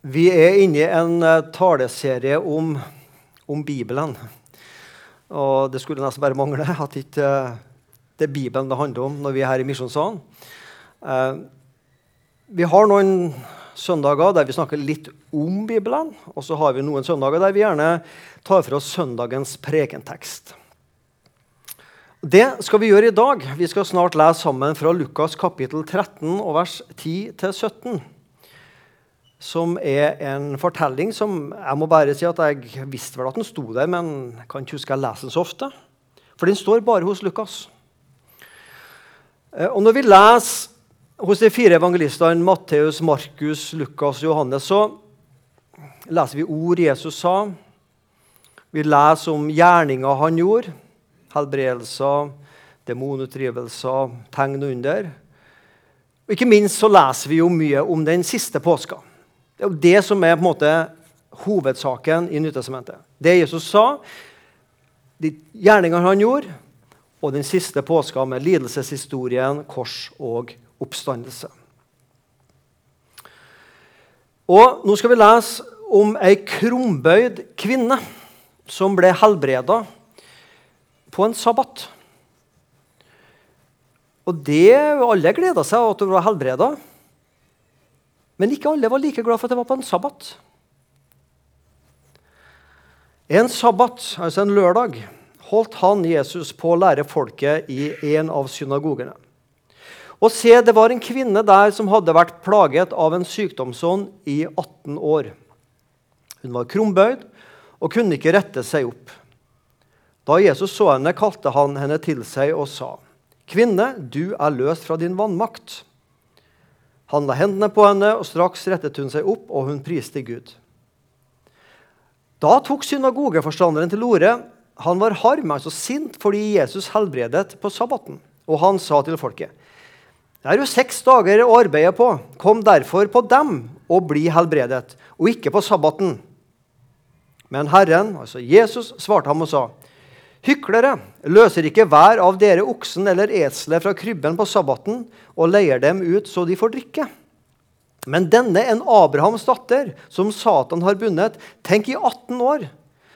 Vi er inne i en eh, taleserie om, om Bibelen. Og det skulle nesten bare mangle at ikke eh, det er Bibelen det handler om når vi er her i Misjonssalen. Eh, vi har noen søndager der vi snakker litt om Bibelen, og så har vi noen søndager der vi gjerne tar for oss søndagens prekentekst. Det skal vi gjøre i dag. Vi skal snart lese sammen fra Lukas kapittel 13 og vers 10-17 som er en fortelling som Jeg må bare si at jeg visste vel at den sto der, men jeg kan ikke huske jeg leser den så ofte. For den står bare hos Lukas. Eh, og når vi leser hos de fire evangelistene Matteus, Markus, Lukas og Johannes, så leser vi ord Jesus sa. Vi leser om gjerninger han gjorde. Helbredelser, demonutdrivelser, tegn og under. Og ikke minst så leser vi jo mye om den siste påska. Det er det som er på en måte hovedsaken i Nytestamentet. Det Jesus sa, de gjerningene han gjorde, og den siste påska med lidelseshistorien, kors og oppstandelse. Og Nå skal vi lese om ei krumbøyd kvinne som ble helbreda på en sabbat. Og det, Alle gleda seg over at hun var helbreda. Men ikke alle var like glad for at det var på en sabbat. En sabbat, altså en lørdag, holdt han Jesus på å lære folket i en av synagogene. Og se, Det var en kvinne der som hadde vært plaget av en sykdomsånd i 18 år. Hun var krumbøyd og kunne ikke rette seg opp. Da Jesus så henne, kalte han henne til seg og sa, 'Kvinne, du er løst fra din vannmakt.' Han la hendene på henne, og straks rettet hun seg opp, og hun priste Gud. Da tok synagogeforstanderen til orde. Han var harm, altså sint, fordi Jesus helbredet på sabbaten. Og han sa til folket.: Det er jo seks dager å arbeide på. Kom derfor på dem og bli helbredet, og ikke på sabbaten. Men Herren, altså Jesus, svarte ham og sa:" Hyklere løser ikke hver av dere oksen eller eselet fra krybben på sabbaten og leier dem ut så de får drikke. Men denne en Abrahams datter, som Satan har bundet, tenk i 18 år.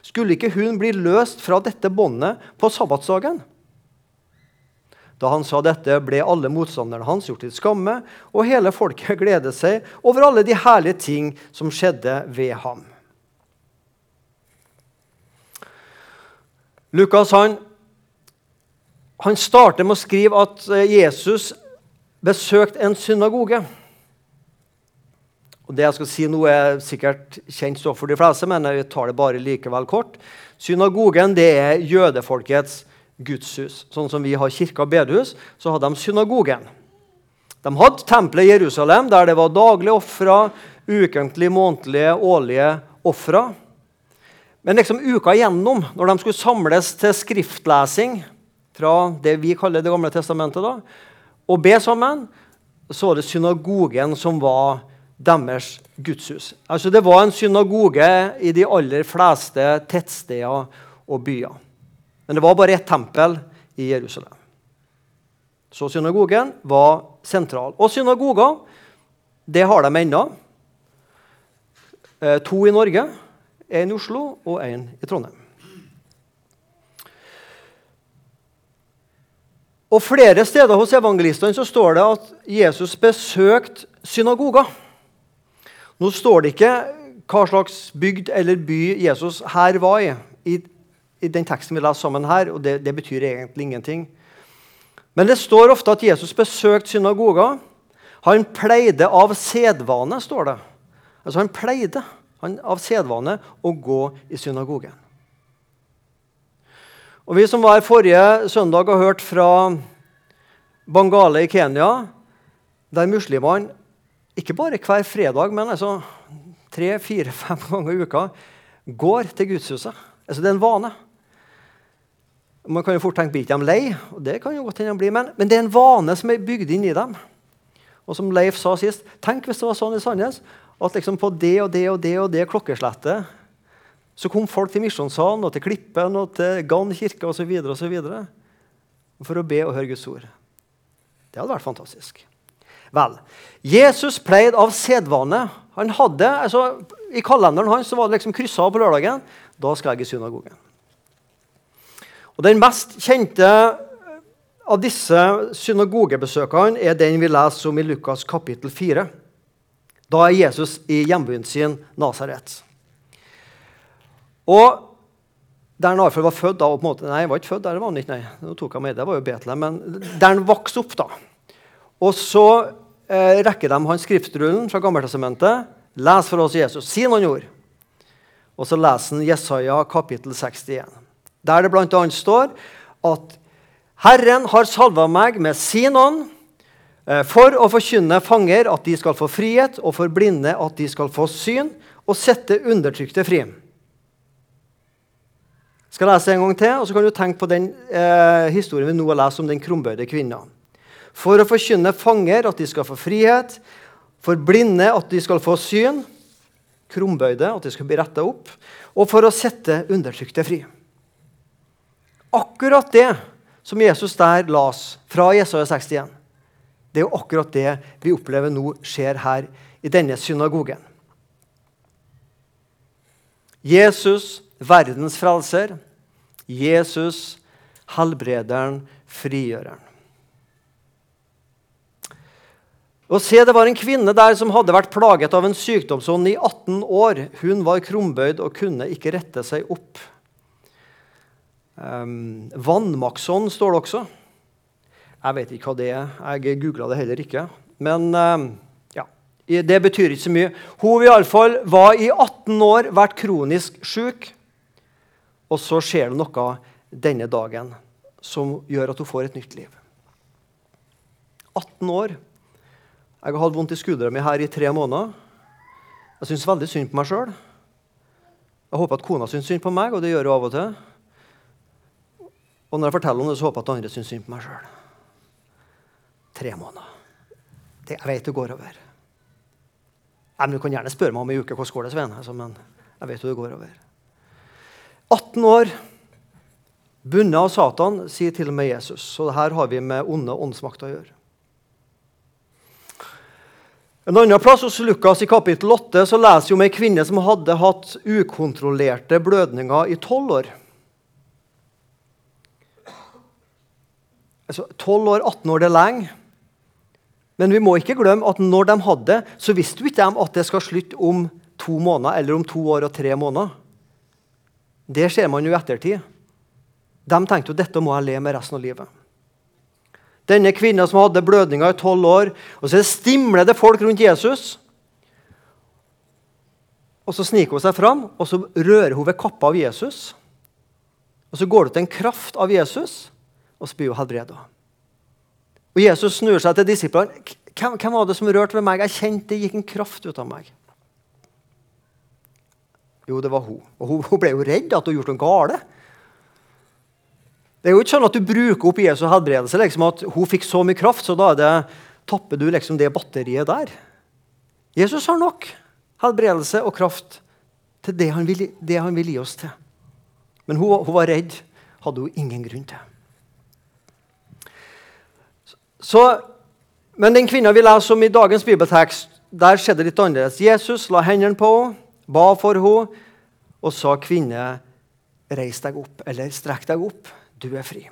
Skulle ikke hun bli løst fra dette båndet på sabbatsdagen? Da han sa dette, ble alle motstanderne hans gjort til skamme, og hele folket gledet seg over alle de herlige ting som skjedde ved ham. Lukas han, han starter med å skrive at eh, Jesus besøkte en synagoge. Og Det jeg skal si nå, er sikkert kjent stoff for de fleste, men jeg tar det bare likevel kort. Synagogen det er jødefolkets gudshus. Sånn som vi har kirke og bedehus, så hadde de synagogen. De hadde tempelet i Jerusalem, der det var daglige ofre, ukentlige, månedlige, årlige ofre. Men liksom uka igjennom, når de skulle samles til skriftlesing fra det vi kaller Det gamle testamentet, da, og be sammen, så var det synagogen som var deres gudshus. Altså Det var en synagoge i de aller fleste tettsteder og byer. Men det var bare ett tempel i Jerusalem. Så synagogen var sentral. Og synagoger, det har de ennå. Eh, to i Norge en i Oslo og en i Trondheim. Og Flere steder hos evangelistene så står det at Jesus besøkte synagoger. Nå står det ikke hva slags bygd eller by Jesus her var i, i, i den teksten vi leser sammen her, og det, det, betyr egentlig ingenting. Men det står ofte at Jesus besøkte synagoger. Han pleide av sedvane, står det. Altså han pleide han, av sedvane å gå i synagogen. Og Vi som var forrige søndag og hørte fra Bangale i Kenya, der muslimene ikke bare hver fredag, men altså tre, fire, fem ganger i uka går til gudshuset. Altså, det er en vane. Man kan jo fort tenke blir de lei, og det kan jo godt hende de blir, men, men det er en vane som er bygd inn i dem. Og som Leif sa sist, tenk hvis det var sånn i Sandnes at liksom på det og det og det og det klokkeslettet så kom folk til Misjonssalen og til Klippen og til Gann kirke osv. for å be og høre Guds ord. Det hadde vært fantastisk. Vel, Jesus pleide av sedvane Han hadde, altså, I kalenderen hans så var det liksom kryssa på lørdagen. Da skal jeg i synagogen. Og Den mest kjente av disse synagogebesøkene er den vi leser om i Lukas kapittel 4. Da er Jesus i hjembyen sin, Nasaret. Og der han var født da, måte, Nei, han var ikke født der. var han ikke, nei, nå tok jeg med, det var jo Betlehem, Men der han vokste opp, da. Og så eh, rekker de hans skriftrullen fra Gammeltestamentet. Les for oss Jesus. Si noen ord. Og så leser han Jesaja kapittel 61, der det bl.a. står at Herren har salva meg med sin ånd for å forkynne fanger at de skal få frihet, og for blinde at de skal få syn, og sette undertrykte fri skal lese en gang til, og så kan du tenke på den eh, historien vi nå har lest om den krumbøyde kvinna. For å forkynne fanger at de skal få frihet, for blinde at de skal få syn, krumbøyde at de skal bli retta opp, og for å sette undertrykte fri. Akkurat det som Jesus der las fra Jesaja 61, det er jo akkurat det vi opplever nå skjer her i denne synagogen. Jesus verdens frelser, Jesus, helbrederen, frigjøreren. Og se, Det var en kvinne der som hadde vært plaget av en sykdomsånd i 18 år. Hun var krumbøyd og kunne ikke rette seg opp. Um, Vannmaktsånd står det også. Jeg vet ikke hva det er. Jeg googla det heller ikke. Men ja, det betyr ikke så mye. Hun i alle fall var i 18 år vært kronisk syk. Og så skjer det noe denne dagen som gjør at hun får et nytt liv. 18 år. Jeg har hatt vondt i skuldra mi her i tre måneder. Jeg syns veldig synd på meg sjøl. Jeg håper at kona syns synd på meg, og det gjør hun av og til. Og når jeg forteller om det, så håper jeg at andre syns synd på meg sjøl. Tre måneder. Det, jeg vet det går over. Nei, men Du kan gjerne spørre meg om ei uke hvordan går det, Svein. Altså, men jeg vet jo det går over. 18 år, bundet av Satan, sier til og med Jesus. Så her har vi med onde åndsmakter å gjøre. En annen plass hos Lukas i kapittel 8 så leser vi om ei kvinne som hadde hatt ukontrollerte blødninger i tolv år. Altså, 12 år, 18 år, det er lenge. Men vi må ikke glemme at når de hadde det, så visste jo ikke de at det skal slutte om to måneder eller om to år og tre måneder. Det ser man jo i ettertid. De tenkte jo dette må jeg leve med resten av livet. Denne kvinna som hadde blødninger i tolv år, og så stimler det folk rundt Jesus. Og Så sniker hun seg fram og så rører hun ved kappa av Jesus. Og Så går det til en kraft av Jesus, og så blir hun helbreda. Og Jesus snur seg til disiplene. Hvem, var det som rørte ved meg? Jeg kjente det gikk en kraft ut av meg. Jo, det var hun. Og hun ble jo redd at hun gjorde noe galt. Det er jo ikke sånn at du bruker opp Jesu helbredelse, liksom at hun fikk så mye kraft, så da det, tapper du liksom det batteriet der. Jesus har nok helbredelse og kraft til det han vil, det han vil gi oss til. Men hun, hun var redd. Hadde hun ingen grunn til. Så, men den kvinna vi leser om i dagens bibeltekst, der skjedde litt annerledes. Jesus la hendene på henne, ba for henne og sa, 'Kvinne, reis deg opp', eller 'strekk deg opp, du er fri'.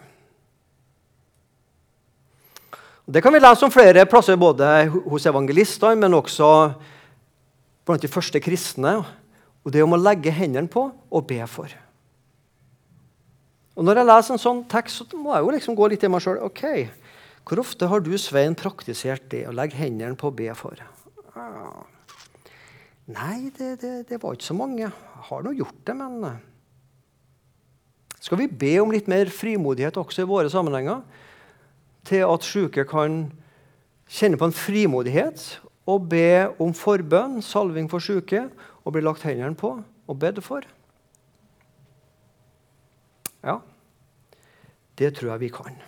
Det kan vi lese om flere plasser, både hos evangelistene, men også blant de første kristne. Og det om å legge hendene på og be for. Og Når jeg leser en sånn tekst, så må jeg jo liksom gå litt i meg sjøl. Okay, hvor ofte har du, Svein, praktisert det å legge hendene på å be for? Nei, det, det, det, var ikke så mange. Jeg har nå gjort det, men eh. Skal vi be om litt mer frimodighet også i våre sammenhenger? Til at syke kan kjenne på en frimodighet og be om forbønn, salving for syke, og bli lagt hendene på og bedt for? Ja, det tror jeg vi kan.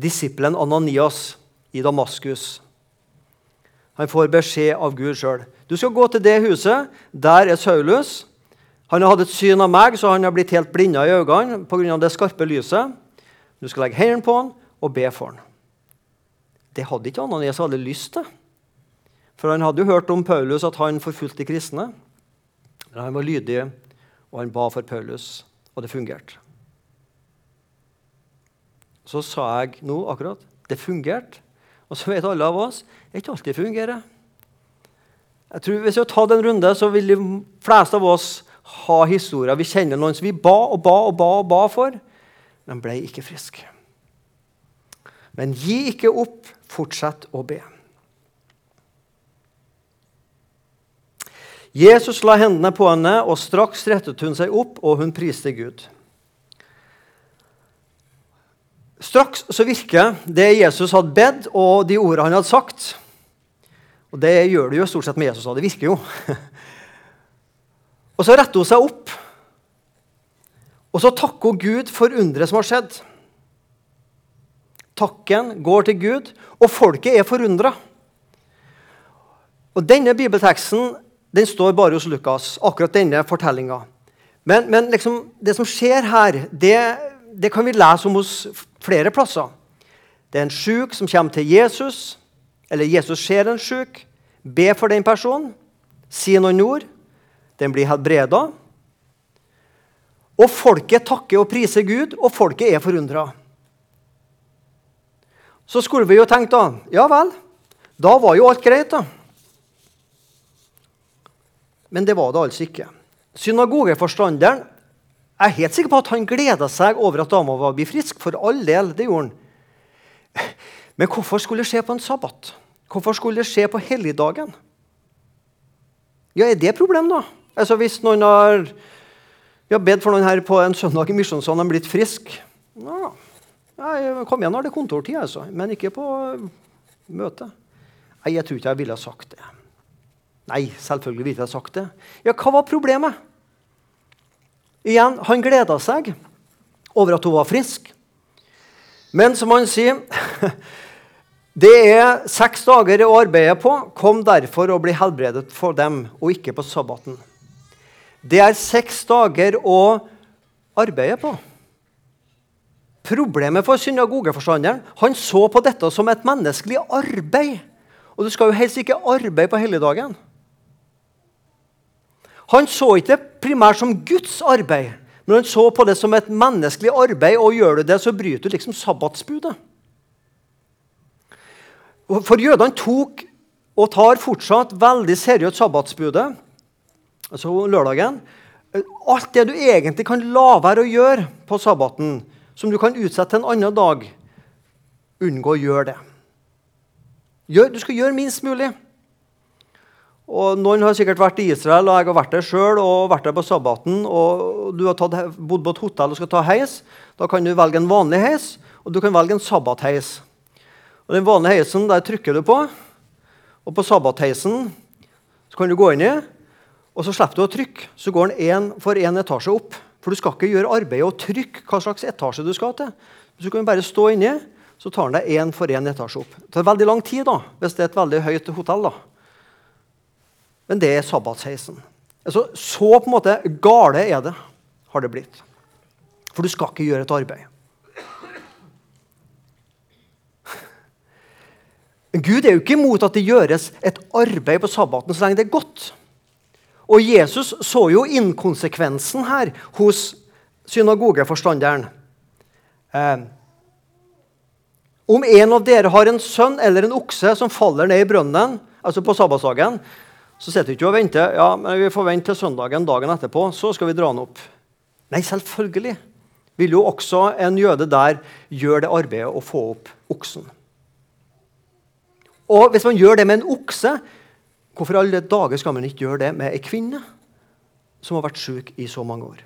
Disippelen Ananias i Damaskus. Han får beskjed av Gud sjøl. Du skal gå til det huset. Der er Saulus. Han har hatt et syn av meg, så han har blitt helt blinda i øynene pga. det skarpe lyset. Du skal legge hendene på han og be for han. Det hadde ikke Ananias hadde lyst til. For han hadde jo hørt om Paulus at han forfulgte kristne. Men han var lydig, og han ba for Paulus, og det fungerte. Så sa jeg nå akkurat det fungerte. Og så vet alle av oss det ikke alltid fungerer. Jeg tror Hvis vi tar en runde, så vil de fleste av oss ha historier. Vi kjenner noen som vi ba og ba og ba og ba for, men ble ikke friske. Men gi ikke opp. Fortsett å be. Jesus la hendene på henne, og straks rettet hun seg opp, og hun priste Gud. Straks så virker det Jesus hadde bedt, og de ordene han hadde sagt. Og det gjør det jo stort sett med Jesus. Det virker jo. Og så retter hun seg opp, og så takker hun Gud for underet som har skjedd. Takken går til Gud, og folket er forundra. Og denne bibelteksten den står bare hos Lukas, akkurat denne fortellinga. Men, men liksom, det som skjer her, det, det kan vi lese om hos flere plasser. Det er en sjuk som kommer til Jesus, eller Jesus ser en sjuk, be for den personen, si noen ord. Den blir helbreda. Og folket takker og priser Gud, og folket er forundra. Så skulle vi jo tenkt da Ja vel, da var jo alt greit, da. Men det var det altså ikke. Synagogeforstanderen jeg er helt sikker på at han gleda seg over at dama var blitt frisk. For all del, det gjorde han. Men hvorfor skulle det skje på en sabbat? Hvorfor skulle det skje på helligdagen? Ja, Er det et problem, da? Altså, Hvis noen har ja, bedt for noen her på en søndag i Misjonssalen og blitt frisk ja, Kom igjen har det er kontortid, altså. Men ikke på møte. Nei, jeg tror ikke jeg ville ha sagt det. Nei, selvfølgelig ville jeg sagt det. Ja, hva var problemet? Igjen, han gleda seg over at hun var frisk. Men som han sier Det er seks dager å arbeide på. Kom derfor og bli helbredet for dem, og ikke på sabbaten. Det er seks dager å arbeide på. Problemet for synagogeforstanderen Han så på dette som et menneskelig arbeid. Og du skal jo helst ikke arbeide på helligdagen. Han så ikke primært som Guds arbeid, men han så på det som et menneskelig arbeid. Og gjør du det, så bryter du liksom sabbatsbudet. For jødene tok og tar fortsatt veldig seriøst sabbatsbudet, altså lørdagen. Alt det du egentlig kan la være å gjøre på sabbaten, som du kan utsette til en annen dag, unngå å gjøre det. du skal gjøre minst mulig. Og Noen har sikkert vært i Israel, og jeg har vært der sjøl og vært der på sabbaten. og Du har tatt, bodd på et hotell og skal ta heis. Da kan du velge en vanlig heis, og du kan velge en sabbatheis. Og Den vanlige heisen der trykker du på, og på sabbatheisen så kan du gå inn i, og så slipper du å trykke. Så går den én for én etasje opp. For du skal ikke gjøre arbeidet og trykke hva slags etasje du skal til. Så du kan bare stå inni, så tar den deg én for én etasje opp. Det tar veldig lang tid da, hvis det er et veldig høyt hotell. da. Men det er sabbatsheisen. Altså, så på en måte gale er det, har det blitt. For du skal ikke gjøre et arbeid. Gud er jo ikke imot at det gjøres et arbeid på sabbaten så lenge det er godt. Og Jesus så jo inkonsekvensen her hos synagogeforstanderen. Eh, om en av dere har en sønn eller en okse som faller ned i brønnen, altså på sabbatsdagen, så sitter vi ikke og venter ja, men vi får vente til søndagen dagen etterpå. Så skal vi dra den opp. Nei, selvfølgelig vil jo også en jøde der gjøre det arbeidet å få opp oksen. Og hvis man gjør det med en okse, hvorfor alle dager skal man ikke gjøre det med ei kvinne som har vært syk i så mange år?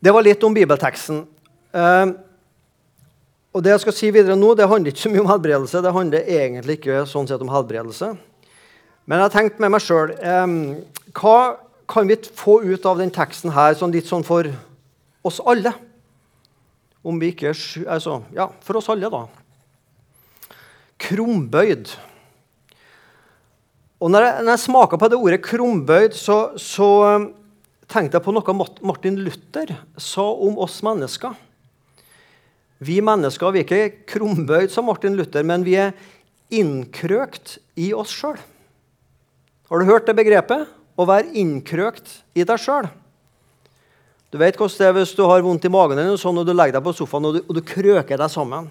Det var litt om bibelteksten. Uh, og Det jeg skal si videre nå, det handler ikke så mye om helbredelse. Det handler egentlig ikke sånn sett om helbredelse. Men jeg har tenkt med meg sjøl eh, Hva kan vi få ut av den teksten her, sånn litt sånn for oss alle? Om vi ikke altså, Ja, for oss alle, da. Krumbøyd. Og når jeg, når jeg smaka på det ordet krumbøyd, så, så tenkte jeg på noe Martin Luther sa om oss mennesker. Vi mennesker vi er ikke krumbøyd som Martin Luther, men vi er innkrøkt i oss sjøl. Har du hørt det begrepet? Å være innkrøkt i deg sjøl. Du vet hvordan det er hvis du har vondt i magen eller noe sånt, og du legger deg på sofaen og du, og du krøker deg sammen.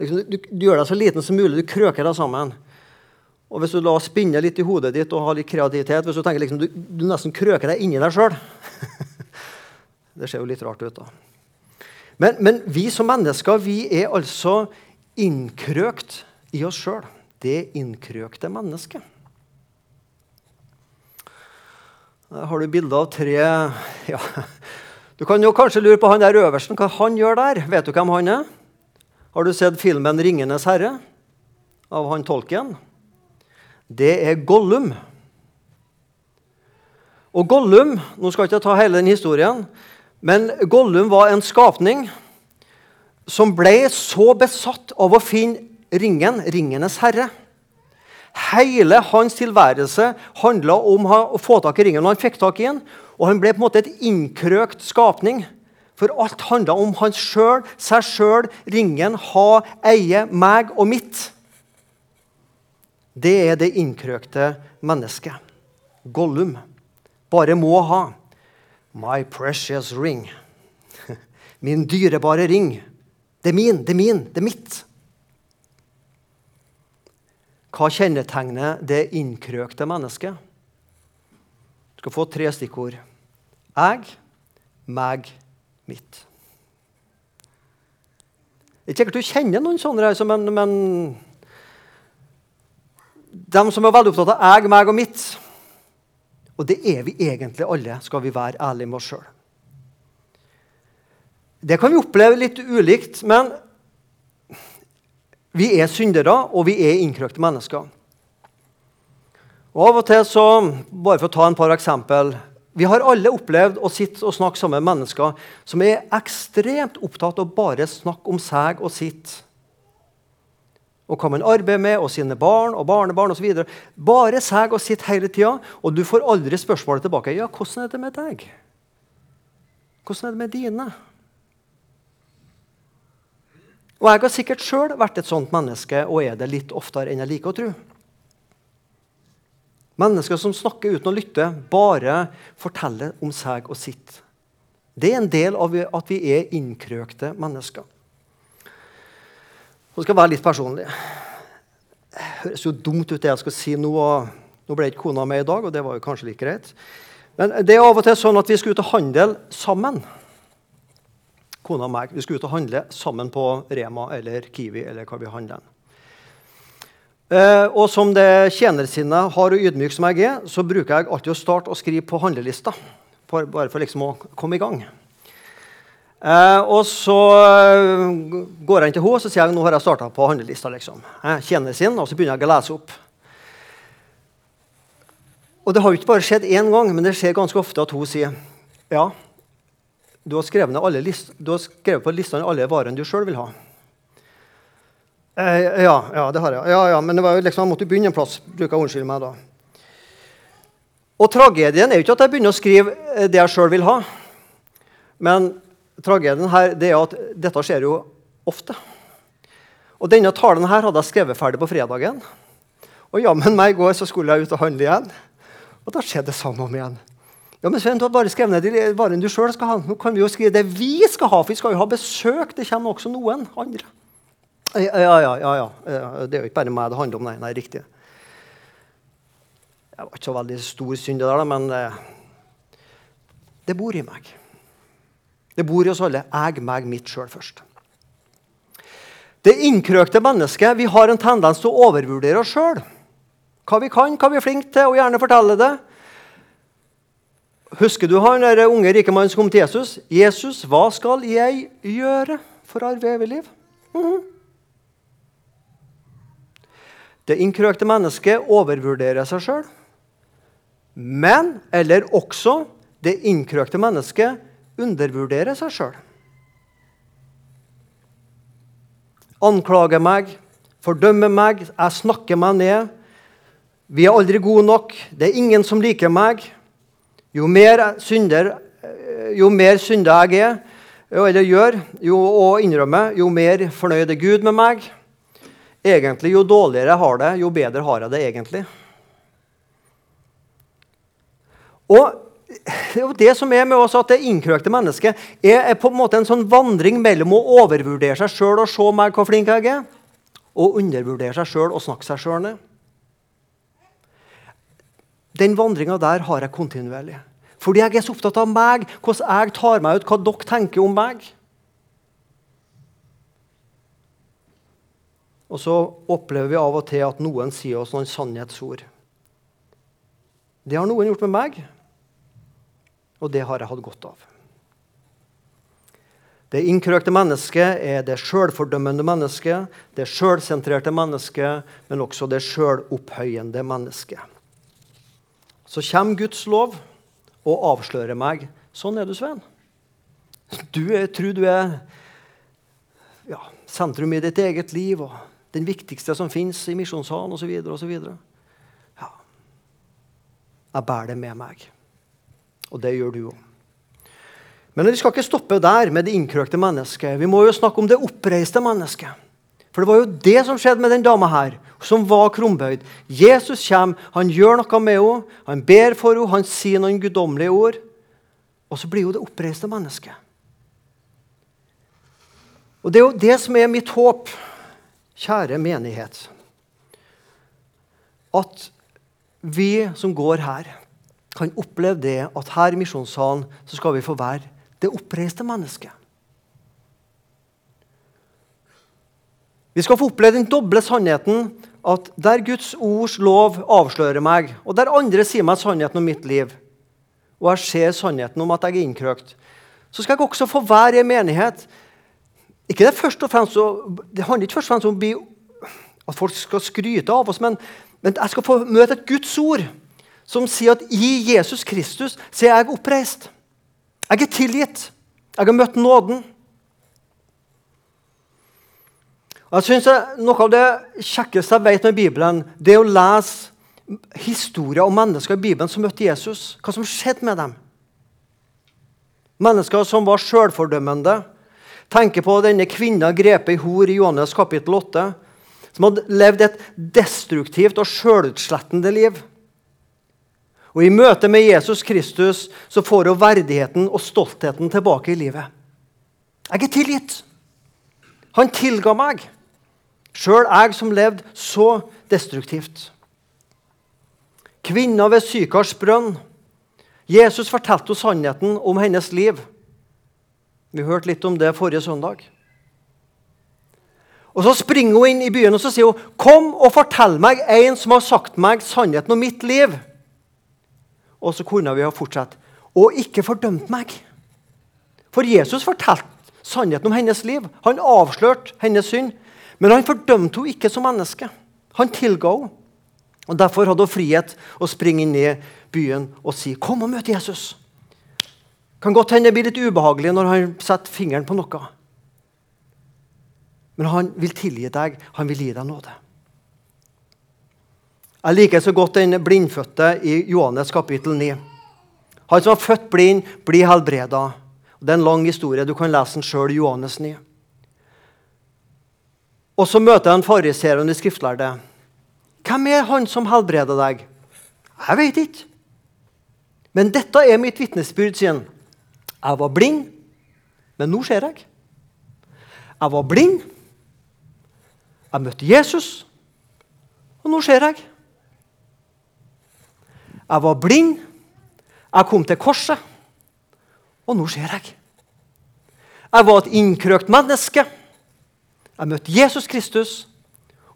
Liksom, du, du, gjør deg så liten som mulig. Du krøker deg sammen. Og Hvis du la spinne litt i hodet ditt og har litt kreativitet hvis Du tenker liksom, du, du nesten krøker deg inni deg sjøl. det ser jo litt rart ut, da. Men, men, vi som mennesker vi er altså innkrøkt i oss sjøl. Det innkrøkte mennesket. Her har du bilde av tre ja. Du kan jo kanskje lure på han der øversten, hva han gjør der. Vet du hvem han er? Har du sett filmen 'Ringenes herre' av han tolken? Det er Gollum. Og Gollum Nå skal jeg ikke ta hele den historien, men Gollum var en skapning som ble så besatt av å finne ringen, ringenes herre. Hele hans tilværelse handla om å få tak i ringen. og Han fikk tak i den, og han ble på en måte et innkrøkt skapning. For alt handla om han sjøl, seg sjøl, ringen, ha, eie, meg og mitt. Det er det innkrøkte mennesket. Gollum. Bare må ha. My precious ring. Min dyrebare ring. Det er min, det er min, det er mitt. Hva kjennetegner det innkrøkte mennesket? Du skal få tre stikkord. Jeg, meg, mitt. Det er ikke sikkert du kjenner noen sånne, men, men de som er veldig opptatt av jeg, meg og mitt Og det er vi egentlig alle, skal vi være ærlige med oss sjøl. Det kan vi oppleve litt ulikt, men vi er syndere, og vi er innkrøkte mennesker. Og av og til så, Bare for å ta en par eksempel. Vi har alle opplevd å sitte og snakke sammen med mennesker som er ekstremt opptatt av bare snakke om seg og sitt. Og hva man arbeider med, og sine barn og barnebarn osv. Bare seg og sitt hele tida, og du får aldri spørsmålet tilbake. Ja, hvordan er det med deg? Hvordan er det med dine? Og jeg har sikkert sjøl vært et sånt menneske og er det litt oftere enn jeg liker å tro. Mennesker som snakker uten å lytte, bare forteller om seg og sitt. Det er en del av at vi er innkrøkte mennesker. Så skal jeg være litt personlig. Det høres jo dumt ut, det jeg skal si nå. Nå ble ikke kona med i dag, og det var jo kanskje litt greit. Men det er av og til sånn at vi skal ut og handle sammen kona og meg. Vi skal ut og handle sammen på Rema eller Kiwi. eller hva vi handler. Uh, og som det tjenersinnet har og ydmyk som jeg er, så bruker jeg alltid å starte å skrive på handlelista. For, bare for liksom å komme i gang. Eh, og så eh, går inn til henne og sier jeg, nå har jeg starta på handlelista. liksom. Jeg tjener sin, og så begynner jeg å lese opp. Og det har jo ikke bare skjedd én gang, men det skjer ganske ofte at hun sier ja, du har skrevet, list, du har skrevet på listene alle varene du sjøl vil ha. Eh, ja, ja, det har jeg. Ja, ja, men det var jo liksom, jeg måtte begynne en plass. bruker jeg unnskylde meg da. Og tragedien er jo ikke at jeg begynner å skrive eh, det jeg sjøl vil ha. Men tragedien her det er at dette skjer jo ofte. Og Denne talen her hadde jeg skrevet ferdig på fredagen. Og jammen meg i går så skulle jeg ut og handle igjen. Og da skjedde det samme om igjen. Ja, men Sven, du har bare skrevet ned de varene du sjøl skal ha. Nå kan vi jo skrive det vi skal ha, for vi skal jo ha besøk. Det kommer også noen andre. Ja, ja, ja. ja. Det er jo ikke bare meg det handler om. Nei, nei riktig. Det var ikke så veldig stor synd, det der, men eh, det bor i meg. Det bor i oss alle. Jeg, meg, mitt sjøl først. Det innkrøkte mennesket vi har en tendens til å overvurdere oss sjøl. Hva vi kan, hva vi er flinke til, og gjerne fortelle det. Husker du han der unge rike mannen som kom til Jesus? 'Jesus, hva skal jeg gjøre for å arve evig liv?' Mm -hmm. Det innkrøkte mennesket overvurderer seg sjøl. Men, eller også, det innkrøkte mennesket undervurderer seg sjøl. Anklager meg, fordømmer meg, jeg snakker meg ned. Vi er aldri gode nok. Det er ingen som liker meg. Jo mer synder, jo mer synder jeg er, eller gjør, jo, og innrømmer, jo mer fornøyd er Gud med meg. Egentlig, Jo dårligere jeg har det, jo bedre har jeg det egentlig. Og det er jo det som er med oss, at det innkrøkte mennesket er, er, på en måte en sånn vandring mellom å overvurdere seg sjøl og se meg hvor flink jeg er, og undervurdere seg sjøl og snakke seg sjøl ned. Den vandringa der har jeg kontinuerlig. Fordi jeg er så opptatt av meg, hvordan jeg tar meg ut, hva dere tenker om meg. Og så opplever vi av og til at noen sier oss noen sannhetsord. Det har noen gjort med meg, og det har jeg hatt godt av. Det innkrøkte mennesket er det sjølfordømmende mennesket, det sjølsentrerte mennesket, men også det sjølopphøyende mennesket. Så kommer Guds lov og avslører meg. Sånn er du, Sven. Du er, tror du er ja, sentrum i ditt eget liv og den viktigste som fins i misjonssalen osv. Ja. Jeg bærer det med meg. Og det gjør du òg. Men vi skal ikke stoppe der med det innkrøkte mennesket. Vi må jo snakke om det oppreiste mennesket. For det var jo det som skjedde med den dama her, som var krumbøyd. Jesus kommer, han gjør noe med henne, han ber for henne, han sier noen guddommelige ord. Og så blir hun det oppreiste mennesket. Og Det er jo det som er mitt håp, kjære menighet. At vi som går her, kan oppleve det at her i misjonssalen så skal vi få være det oppreiste mennesket. Vi skal få oppleve den doble sannheten at der Guds ords lov avslører meg, og der andre sier meg sannheten om mitt liv, og jeg ser sannheten om at jeg er innkrøkt, så skal jeg også få være i en menighet. Ikke det, først og fremst, det handler ikke først og fremst om at folk skal skryte av oss, men, men jeg skal få møte et Guds ord som sier at i Jesus Kristus så er jeg oppreist. Jeg er tilgitt. Jeg har møtt nåden. Jeg synes Noe av det kjekkeste jeg vet med Bibelen, det er å lese historier om mennesker i Bibelen som møtte Jesus. Hva som skjedde med dem. Mennesker som var sjølfordømmende. Tenker på denne kvinna grepet i hor i Johannes kapittel 8. Som hadde levd et destruktivt og sjølutslettende liv. Og I møte med Jesus Kristus så får hun verdigheten og stoltheten tilbake i livet. Jeg er tilgitt. Han tilga meg, sjøl jeg som levde så destruktivt. Kvinna ved Sykars brønn. Jesus fortalte henne sannheten om hennes liv. Vi hørte litt om det forrige søndag. Og Så springer hun inn i byen og så sier hun, 'Kom og fortell meg en som har sagt meg sannheten om mitt liv.' Og så kunne vi ha fortsatt. Og ikke fordømt meg. For Jesus fortalte sannheten om hennes liv. Han avslørte hennes synd. Men han fordømte henne ikke som menneske. Han tilga henne. Og Derfor hadde hun frihet å springe i byen og si 'Kom og møt Jesus'. Kan godt hende det blir litt ubehagelig når han setter fingeren på noe. Men han vil tilgi deg. Han vil gi deg nåde. Jeg liker så godt den blindfødte i Johannes kapittel 9. Han som var født blind, blir helbreda. Det er en lang historie. Du kan lese den sjøl i Johannes 9. Og så møter han fariseeren de skriftlærde. Hvem er han som helbreder deg? Jeg vet ikke. Men dette er mitt vitnesbyrd, sier han. Jeg var blind, men nå ser jeg. Jeg var blind. Jeg møtte Jesus, og nå ser jeg. Jeg var blind. Jeg kom til korset, og nå ser jeg. Jeg var et innkrøkt menneske. Jeg møtte Jesus Kristus,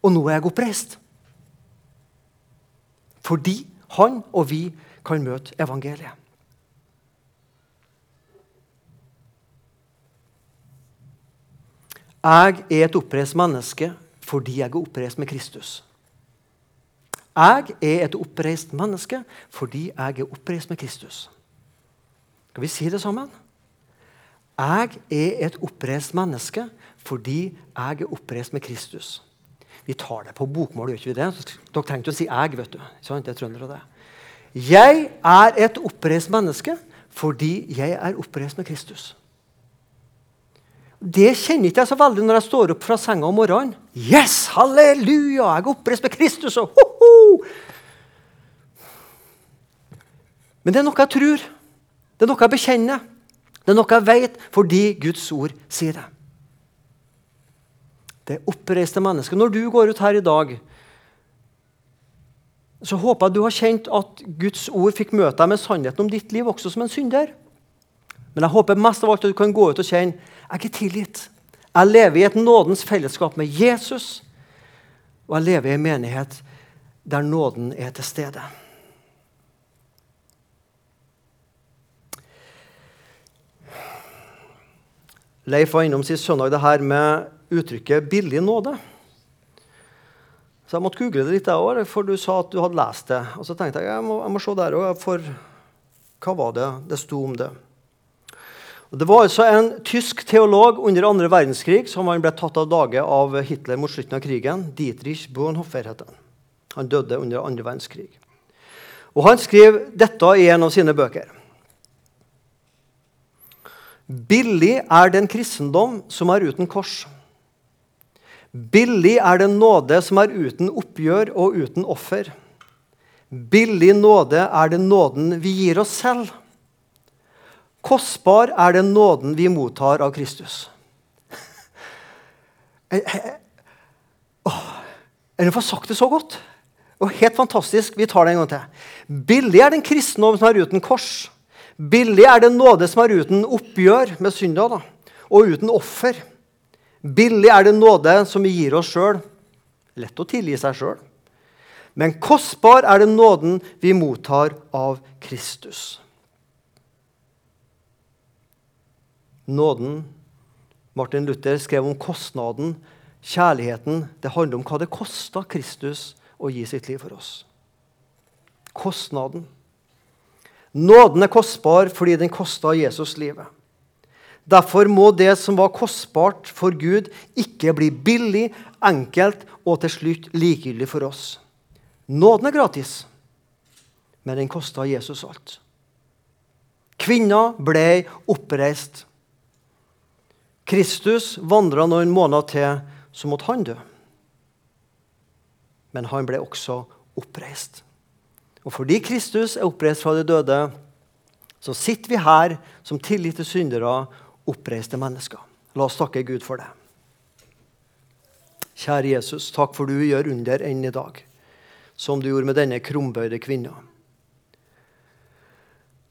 og nå er jeg oppreist. Fordi han og vi kan møte evangeliet. Jeg er et oppreist menneske fordi jeg er oppreist med Kristus. Jeg er et oppreist menneske fordi jeg er oppreist med Kristus. Skal vi si det sammen? Jeg er et oppreist menneske fordi jeg er oppreist med Kristus. Vi tar det på bokmål, gjør ikke vi det? Dere trengte å si 'jeg', vet du. Sånn, det er det. Jeg er et oppreist menneske fordi jeg er oppreist med Kristus. Det kjenner ikke jeg så veldig når jeg står opp fra senga om morgenen. Yes, halleluja, jeg er oppreist med Kristus! og ho, Men det er noe jeg tror. Det er noe jeg bekjenner. Det er noe jeg vet fordi Guds ord sier det. Det oppreiste mennesket. Når du går ut her i dag, så håper jeg du har kjent at Guds ord fikk møte deg med sannheten om ditt liv, også som en synder. Men jeg håper mest av alt at du kan gå ut og kjenne jeg er tilgitt. Jeg lever i et nådens fellesskap med Jesus, og jeg lever i en menighet der nåden er til stede. Leif var innom sist søndag det her med uttrykket 'billig nåde'. Så jeg måtte google det litt, jeg også, for du sa at du hadde lest det. Og så tenkte jeg jeg må, jeg må se der òg, for hva var det det sto om det? Og det var altså en tysk teolog under andre verdenskrig som han ble tatt av dage av Hitler mot slutten av krigen. Dietrich Bonhoeffer het han. Han døde under andre verdenskrig. Og Han skrev dette i en av sine bøker. Billig er den kristendom som er uten kors. Billig er den nåde som er uten oppgjør og uten offer. Billig nåde er den nåden vi gir oss selv. Kostbar er den nåden vi mottar av Kristus. Er det for sagt det så godt? Og Helt fantastisk. Vi tar det en gang til. Billig er den kristendom som er uten kors. Billig er den nåde som er uten oppgjør med synder og uten offer. Billig er den nåde som vi gir oss sjøl. Lett å tilgi seg sjøl. Men kostbar er den nåden vi mottar av Kristus. Nåden Martin Luther skrev om kostnaden, kjærligheten. Det handler om hva det kosta Kristus å gi sitt liv for oss. Kostnaden. Nåden er kostbar fordi den kosta Jesus livet. Derfor må det som var kostbart for Gud, ikke bli billig, enkelt og til slutt likegyldig for oss. Nåden er gratis, men den kosta Jesus alt. Kvinna ble oppreist. Kristus vandra noen måneder til, så måtte han dø. Men han ble også oppreist. Og fordi Kristus er oppreist fra de døde, så sitter vi her som tilgitte syndere oppreiste mennesker. La oss takke Gud for det. Kjære Jesus, takk for du gjør under enn i dag, som du gjorde med denne krumbøyde kvinna.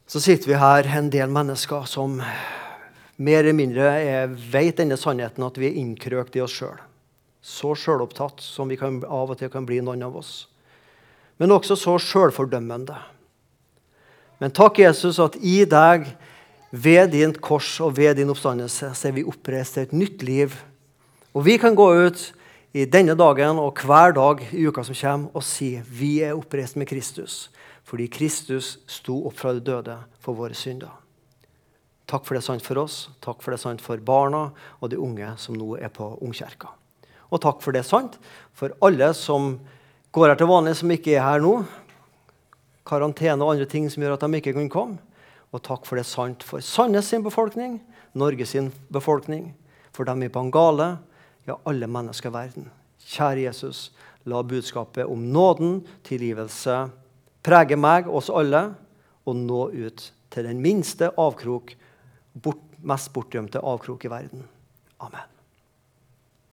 Så sitter vi her, en del mennesker som mer eller mindre vet denne sannheten, at vi er innkrøkt i oss sjøl. Så sjølopptatt som vi kan, av og til kan bli noen av oss. Men også så sjølfordømmende. Men takk, Jesus, at i deg ved din kors og ved din oppstandelse så er vi oppreist til et nytt liv. Og vi kan gå ut i denne dagen og hver dag i uka som kommer, og si vi er oppreist med Kristus fordi Kristus sto opp fra de døde for våre synder. Takk for det er sant for oss, takk for det er sant for barna og de unge som nå er på Ungkirka. Og takk for det sant for alle som går her til vanlig, som ikke er her nå. Karantene og andre ting som gjør at de ikke kan komme. Og takk for det sant for Sandnes sin befolkning, Norges befolkning, for dem i Bangale, ja, alle mennesker i verden. Kjære Jesus, la budskapet om nåden, tilgivelse, prege meg, oss alle, og nå ut til den minste avkrok, bort, mest bortgjemte avkrok i verden. Amen.